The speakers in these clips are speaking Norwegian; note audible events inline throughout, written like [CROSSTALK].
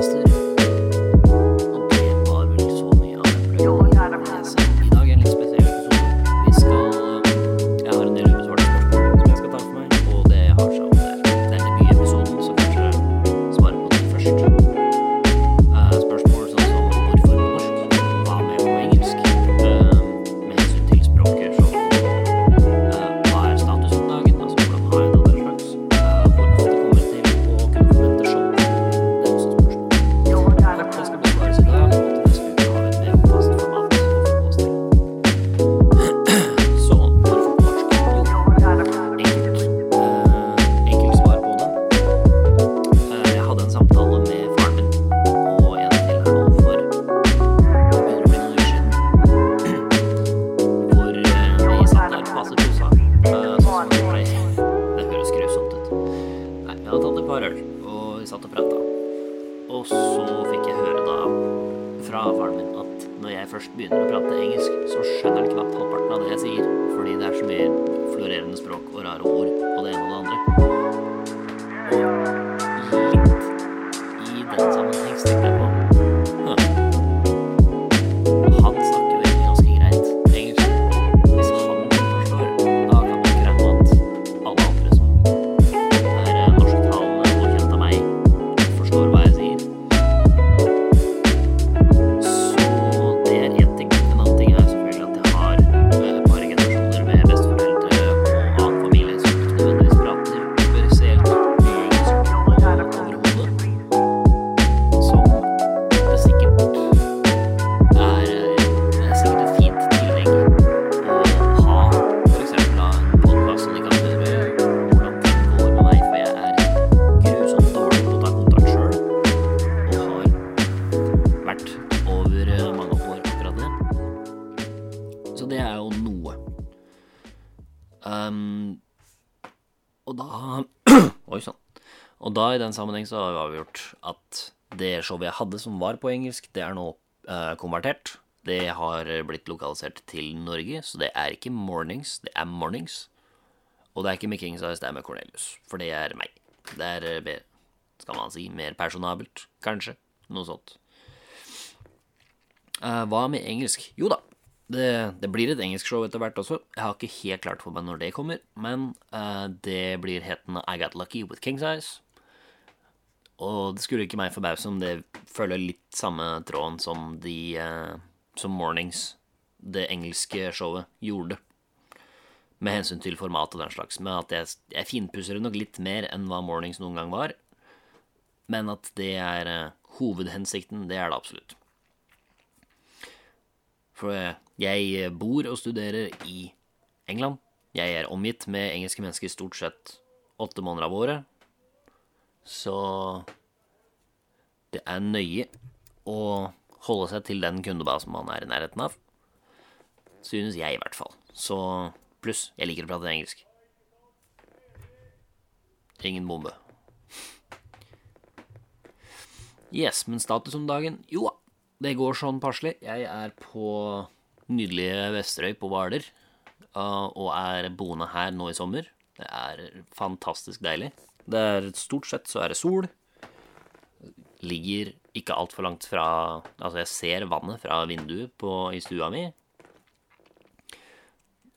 exhausted. Først begynner å prate engelsk, så skjønner han knapt halvparten av det jeg sier. Fordi det er så mye florerende språk og rare ord det er jo noe. Um, og da [CLEARS THROAT] Oi sann. Og da i den sammenheng så har vi avgjort at det showet jeg hadde som var på engelsk, det er nå eh, konvertert. Det har blitt lokalisert til Norge, så det er ikke Mornings, det er Mornings. Og det er ikke med Kings Eyes, det er med Cornelius. For det er meg. Det er, eh, mer, skal man si, mer personabelt, kanskje. Noe sånt. Eh, hva med engelsk? Jo da, det, det blir et engelsk show etter hvert også. Jeg har ikke helt klart for meg når det kommer, men uh, det blir hetende I Got Lucky with King's Eyes. Og det skulle ikke meg forbause om det følger litt samme tråden som de uh, Som Mornings, det engelske showet, gjorde. Med hensyn til format og den slags. Men at jeg, jeg finpusser det nok litt mer enn hva Mornings noen gang var. Men at det er uh, hovedhensikten, det er det absolutt. For eh, jeg bor og studerer i England. Jeg er omgitt med engelske mennesker stort sett åtte måneder av året. Så det er nøye å holde seg til den kundebasen man er i nærheten av. Synes jeg, i hvert fall. Så pluss, jeg liker å prate engelsk. Ingen bombe. Yes, men status om dagen? Jo da, det går sånn passelig. Jeg er på nydelige Vesterøy på Hvaler. uh, Og er boende her nå i sommer. Det er fantastisk deilig. Det er Stort sett så er det sol. Ligger ikke altfor langt fra Altså, jeg ser vannet fra vinduet på, i stua mi.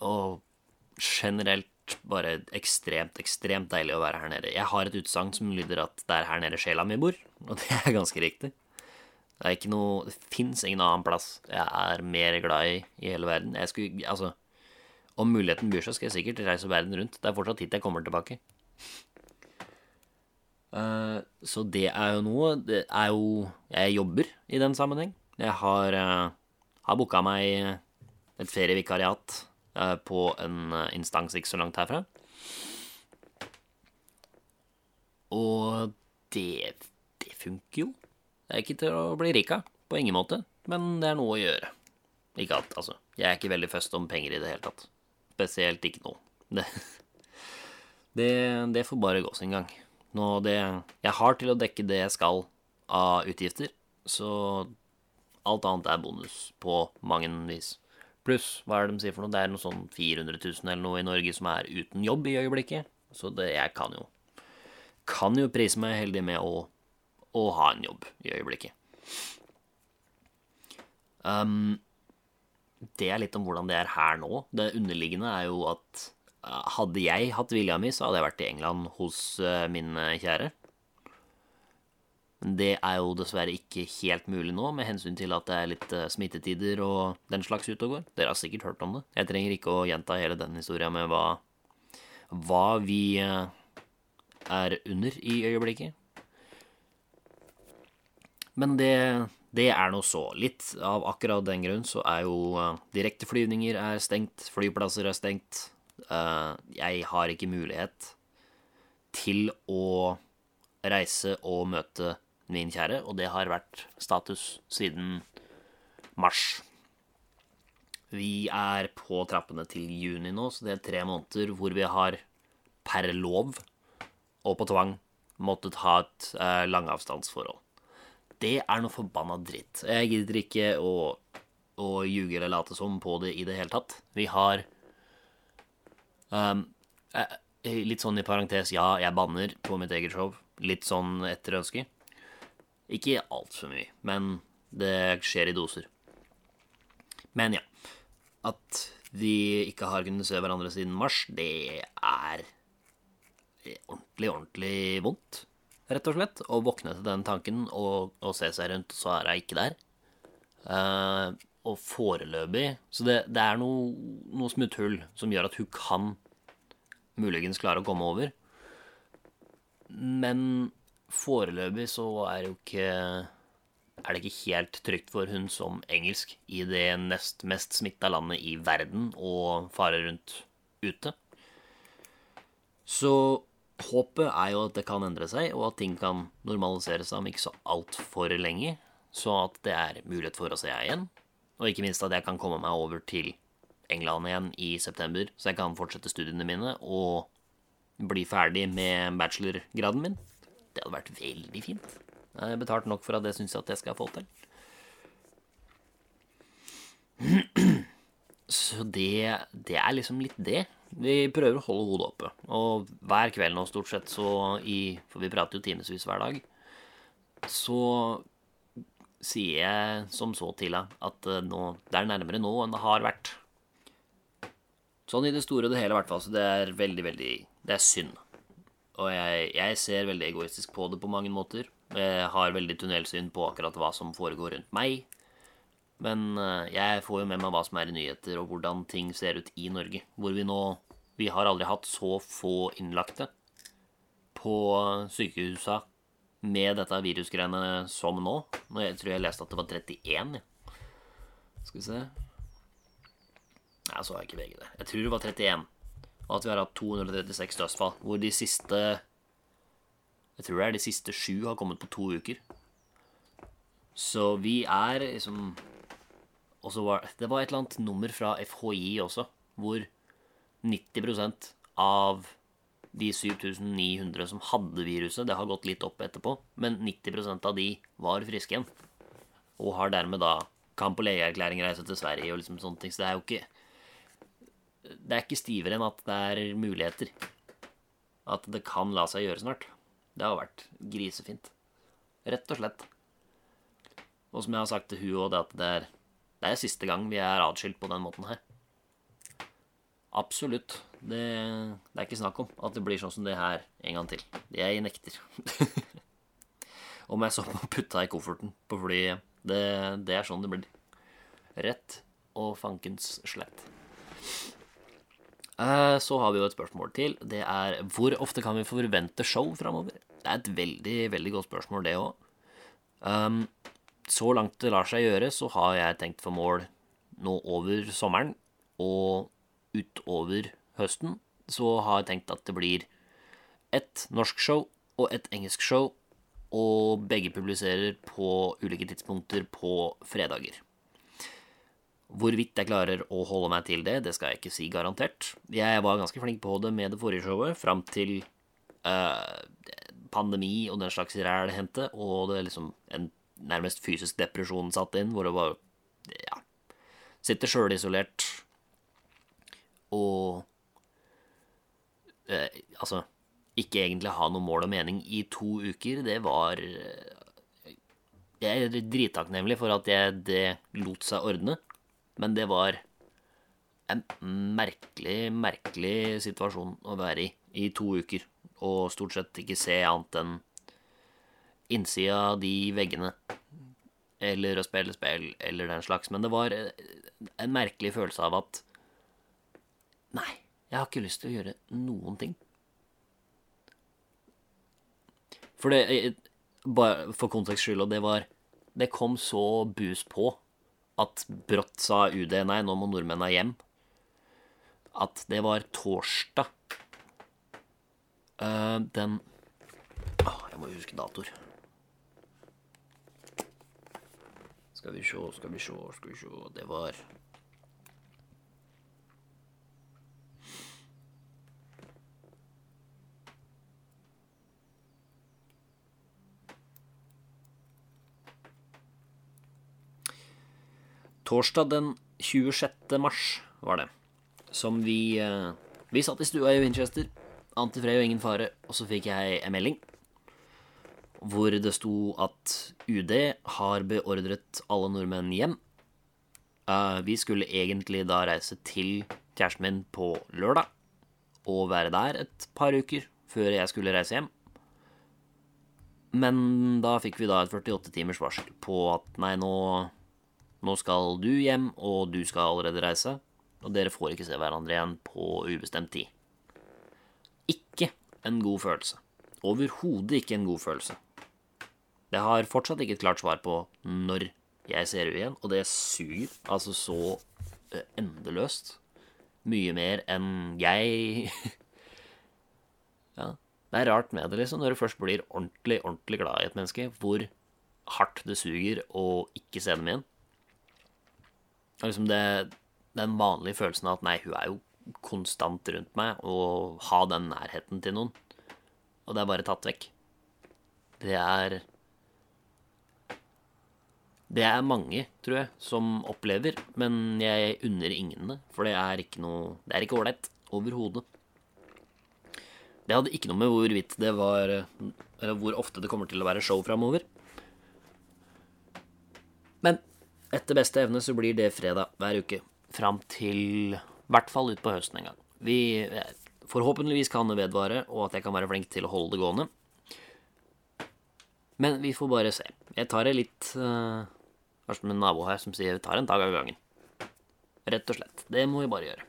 Og generelt bare ekstremt, ekstremt deilig å være her nede. Jeg har et utsagn som lyder at det er her nede sjela mi bor, og det er ganske riktig. Det er ikke noe Det fins ingen annen plass jeg er mer glad i i hele verden. Jeg skulle Altså, om muligheten byr seg, skal jeg sikkert reise verden rundt. Det er fortsatt hit jeg kommer tilbake. Uh, så det er jo noe Det er jo Jeg jobber i den sammenheng. Jeg har, uh, har booka meg et ferievikariat uh, på en instans ikke så langt herfra. Og det, det funker jo. Det er ikke til å bli rik av, på ingen måte, men det er noe å gjøre. Ikke alt, altså. Jeg er ikke veldig først om penger i det hele tatt. Spesielt ikke nå. Det, [LAUGHS] det, det får bare gå sin gang. Nå, det Jeg har til å dekke det jeg skal av utgifter, så alt annet er bonus på mange vis. Pluss, hva er det de sier for noe? Det er noe sånn 400 000 eller noe i Norge som er uten jobb i øyeblikket. Så det, jeg kan jo Kan jo prise meg heldig med å, å ha en jobb i øyeblikket. Um, det er litt om hvordan det er her nå. Det underliggende er jo at uh, hadde jeg hatt vilja mi, så hadde jeg vært i England hos uh, min uh, kjære. Men det er jo dessverre ikke helt mulig nå, med hensyn til at det er litt smittetider og den slags ute og går. Dere har sikkert hørt om det. Jeg trenger ikke å gjenta hele den historia med hva, hva vi er under i øyeblikket. Men det, det er nå så. Litt av akkurat den grunn så er jo uh, direkteflyvninger er stengt, flyplasser er stengt. Uh, jeg har ikke mulighet til å reise og møte min kjære, og det har vært status siden mars. Vi er på trappene til juni nå, så det er tre måneder hvor vi har per lov og på tvang måttet ha et eh, langavstandsforhold. Det er noe forbanna dritt. Jeg gidder ikke å, å ljuge eller late som på det i det hele tatt. Vi har um, Litt sånn i parentes, ja, jeg banner på mitt eget show. Litt sånn etter ønske. Ikke altfor mye, men det skjer i doser. Men ja. At vi ikke har kunnet se hverandre siden mars, det er ordentlig, ordentlig vondt, rett og slett. Og våkne til den tanken og, og se seg rundt, så er hun ikke der. Uh, og foreløpig Så det, det er noe, noe smutthull som gjør at hun kan muligens klare å komme over. Men foreløpig så er jo ikke er det ikke helt trygt for hun som engelsk i det nest mest smitta landet i verden å fare rundt ute. Så håpet er jo at det kan endre seg, og at ting kan normalisere seg om ikke så altfor lenge, så at det er mulighet for å se jeg igjen. Og ikke minst at jeg kan komme meg over til England igjen i september, så jeg kan fortsette studiene mine og bli ferdig med bachelorgraden min. Det hadde vært veldig fint. Jeg har betalt nok for at det syns jeg at jeg skal få til. [CLEARS THROAT] Så det, det, er liksom litt det. Vi prøver å holde hodet oppe. Og hver kveld nå, stort sett, så i For vi prater jo timevis hver dag. Så sier jeg som så til henne at eh, nå, det er nærmere nå enn det har vært. Sånn i det store og det hele, i hvert fall. Så det er veldig, veldig Det er synd. Og jeg, jeg, ser veldig egoistisk på det på mange måter. Jeg har veldig tunnelsyn på akkurat hva som foregår rundt meg. Men eh, jeg får jo med meg hva som er i nyheter, og hvordan ting ser ut i Norge. Hvor vi nå Vi har aldri hatt så få innlagte på sykehusa med dette virusgreiene som nå. Jeg tror jeg leste at det var 31. Ja. Skal vi se Nei, så har jeg ikke VG det. Jeg tror det var 31. Og at vi har hatt 236 dødsfall. Hvor de siste Jeg tror det er de siste sju har kommet på to uker. Så vi er liksom Og så var det var et eller annet nummer fra FHI også, hvor 90% av de 7900 som hadde viruset, det har gått litt opp etterpå, men 90% av de var friske igjen. Og har dermed da kan på legeerklæring reise til Sverige og liksom sånne ting. Så det er jo ikke det er ikke stivere enn at det er muligheter. At det kan la seg gjøre snart. Det har vært grisefint. Rett og slett. Og som jeg har sagt til hun òg, at det er, det er siste gang vi er atskilt på den måten her. Absolutt. Det, det, er ikke snakk om at det blir sånn som det her en gang til. Jeg nekter. [LAUGHS] Om jeg så må putte i kofferten på flyet. Det, det er sånn det blir. Rett og fankens slett. Eh, så har vi jo et spørsmål til. Det er hvor ofte kan vi forvente show framover? Det er et veldig, veldig godt spørsmål, det òg. Um, så langt det lar seg gjøre, så har jeg tenkt for mål nå over sommeren og utover høsten. Så har jeg tenkt at det blir ett norsk show og ett engelsk show, og begge publiserer på ulike tidspunkter på fredager. Hvorvidt jeg klarer å holde meg til det, det skal jeg ikke si garantert. Jeg var ganske flink på det med det forrige showet, fram til uh, pandemi og den slags ræl hendte, og det liksom en nærmest fysisk depresjon satt inn, hvor det var ja, sitter sjølisolert og eh, altså ikke egentlig ha noe mål og mening i to uker, det var uh, Jeg er drittakknemlig for at jeg det lot seg ordne. Men det var en merkelig, merkelig situasjon å være i i to uker. Og stort sett ikke se annet enn innsida av de veggene. Eller å spille spill, eller den slags. Men det var en merkelig følelse av at Nei, jeg har ikke lyst til å gjøre noen ting. For det Bare for kontekst skyld, og det var Det kom så bus på at brått sa UD nei, nå må nordmennene hjem. At det var torsdag uh, Den oh, Jeg må huske datoer. Skal vi sjå, skal vi sjå, skal vi sjå Det var Torsdag den 26. mars var det, som vi eh, Vi satt i stua i Winchester. Antifred og ingen fare. Og så fikk jeg en melding hvor det sto at UD har beordret alle nordmenn hjem. Eh, vi skulle egentlig da reise til kjæresten min på lørdag og være der et par uker før jeg skulle reise hjem. Men da fikk vi da et 48 timers varsel på at nei, nå, nå skal du hjem, og du skal allerede reise, og dere får ikke se hverandre igjen på ubestemt tid. Ikke en god følelse. Overhodet ikke en god følelse. Jeg har fortsatt ikke et klart svar på når jeg ser henne igjen, og det suger altså så eh, endeløst. Mye mer enn jeg [LAUGHS] Ja. Det er rart med det, liksom, når du først blir ordentlig, ordentlig glad i et menneske, hvor hardt det suger å ikke se dem igjen. Og liksom det, den vanlige følelsen av at nei, hun er jo konstant rundt meg, og ha den nærheten til noen. Og det er bare tatt vekk. Det er Det er mange, tror jeg, som opplever, men jeg unner ingen det. For det er ikke noe Det er ikke ålreit overhodet. Det hadde ikke noe med hvorvidt det var Eller hvor ofte det kommer til å være show framover. Men etter beste evne så blir det fredag hver uke. Fram til i hvert fall utpå høsten en gang. Vi Forhåpentligvis kan det vedvare, og at jeg kan være flink til å holde det gående. Men vi får bare se. Jeg tar det litt uh, Kanskje med en nabo her som sier vi 'tar en dag av gangen'. Rett og slett. Det må vi bare gjøre.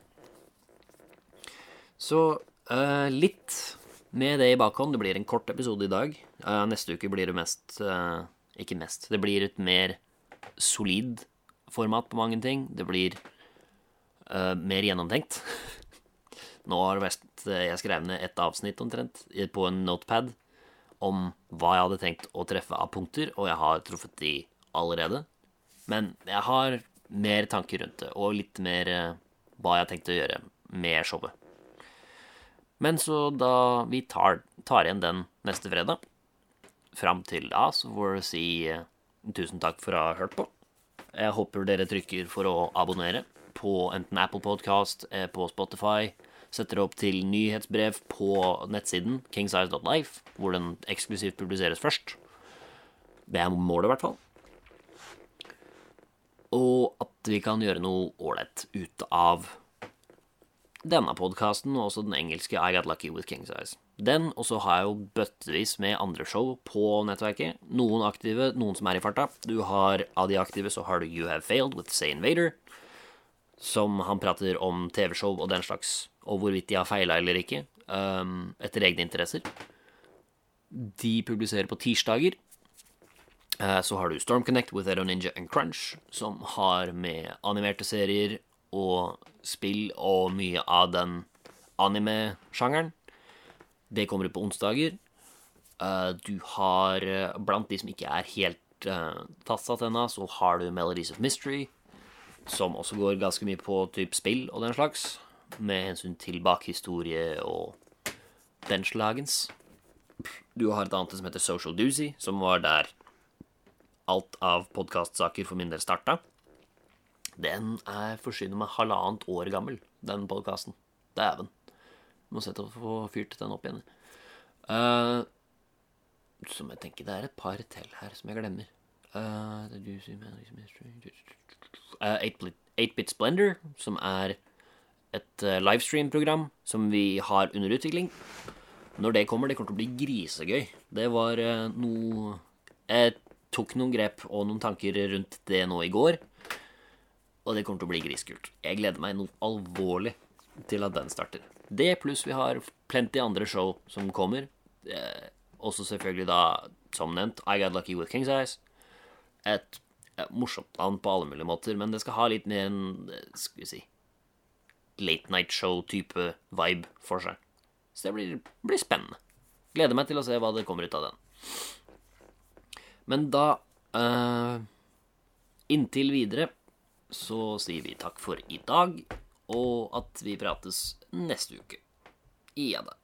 Så uh, litt med det i bakhånd. Det blir en kort episode i dag. Uh, neste uke blir det mest uh, Ikke mest. Det blir et mer solid format på mange ting. Det blir mer gjennomtenkt. [LAUGHS] Nå har vært Jeg skrevet ned ett avsnitt omtrent på en notepad om hva jeg hadde tenkt å treffe av punkter, og jeg har truffet de allerede. Men jeg har mer tanker rundt det, og litt mer hva jeg har tenkt å gjøre med showet. Men så da vi tar, tar igjen den neste fredag, fram til da, så får vi si uh, tusen takk for å ha hørt på. Jeg håper dere trykker for å abonnere på enten Apple Podcast, eh, på Spotify, setter opp til nyhetsbrev på nettsiden kingsize.life, hvor den eksklusivt publiseres først. Det er målet, i hvert fall. Og at vi kan gjøre noe ålreit ut av denne podkasten og også den engelske I Got Lucky with King Size. Den, og så har jeg jo bøttevis med andre show på nettverket. Noen aktive, noen som er i farta. Du har, Av de aktive så har du You Have Failed with Zane Vader, som han prater om TV-show og den slags, og hvorvidt de har feila eller ikke, um, etter egne interesser. De publiserer på tirsdager. Uh, så har du Storm Connect with Edo Ninja and Crunch, som har med animerte serier og spill og mye av den anime-sjangeren. Det kommer ut på onsdager. Uh, du har uh, Blant de som ikke er helt fastsatt ennå, så har du Melodies of Mystery, som også går ganske mye på type spill og den slags, med hensyn til bakhistorie og den slagens. Du har et annet som heter Social Doozy, som var der alt av podkastsaker for min del starta. Den er forsynet med halvannet år gammel, den podkasten. Dæven. Må se til å få fyrt den opp igjen. Uh, som jeg tenker Det er et par til her som jeg glemmer. Uh, 8-Bit Splendor, som er et uh, livestream-program som vi har under utvikling. Når det kommer, det kommer til å bli grisegøy. Det var noe Jeg tok noen grep og noen tanker rundt det nå i går. Og det kommer til å bli griskult. Jeg gleder meg noe alvorlig til at den starter. Det pluss vi har plenty andre show som kommer. Eh, også selvfølgelig da, som nevnt, I Got Lucky with King's Eyes. Et, et morsomt navn på alle mulige måter, men det skal ha litt mer en skal vi si late night show-type vibe for seg. Så det blir, blir, spennende. Gleder meg til å se hva det kommer ut av den. Men da uh, Inntil videre så sier vi takk for i dag, og at vi prates neste uke. Ja da.